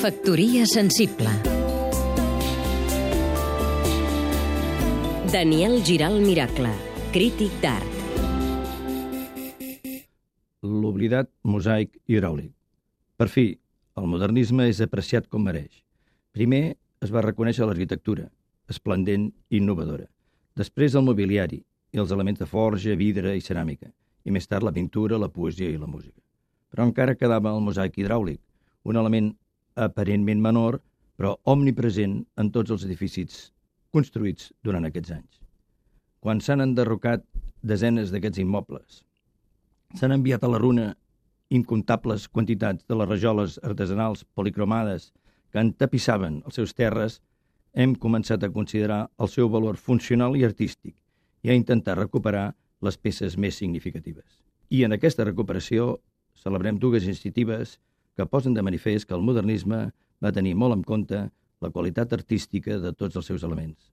Factoria sensible Daniel Giral Miracle, crític d'art L'oblidat mosaic hidràulic. Per fi, el modernisme és apreciat com mereix. Primer es va reconèixer l'arquitectura, esplendent i innovadora. Després el mobiliari i els elements de forja, vidre i ceràmica. I més tard la pintura, la poesia i la música. Però encara quedava el mosaic hidràulic, un element aparentment menor, però omnipresent en tots els edificis construïts durant aquests anys. Quan s'han enderrocat desenes d'aquests immobles, s'han enviat a la runa incomptables quantitats de les rajoles artesanals policromades que entapissaven els seus terres, hem començat a considerar el seu valor funcional i artístic i a intentar recuperar les peces més significatives. I en aquesta recuperació celebrem dues iniciatives que posen de manifest que el modernisme va tenir molt en compte la qualitat artística de tots els seus elements.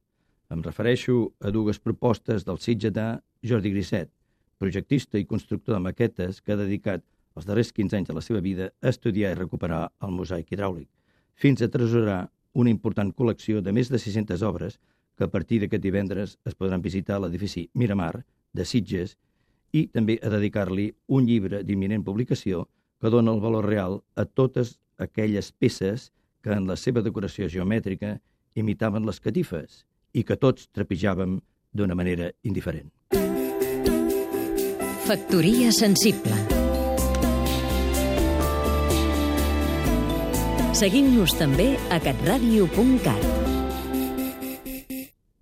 Em refereixo a dues propostes del sitgetà Jordi Grisset, projectista i constructor de maquetes que ha dedicat els darrers 15 anys de la seva vida a estudiar i recuperar el mosaic hidràulic, fins a tresorar una important col·lecció de més de 600 obres que a partir d'aquest divendres es podran visitar a l'edifici Miramar de Sitges i també a dedicar-li un llibre d'imminent publicació que dona el valor real a totes aquelles peces que en la seva decoració geomètrica imitaven les catifes i que tots trepitjàvem d'una manera indiferent. Factoria sensible Seguim-nos també a catradio.cat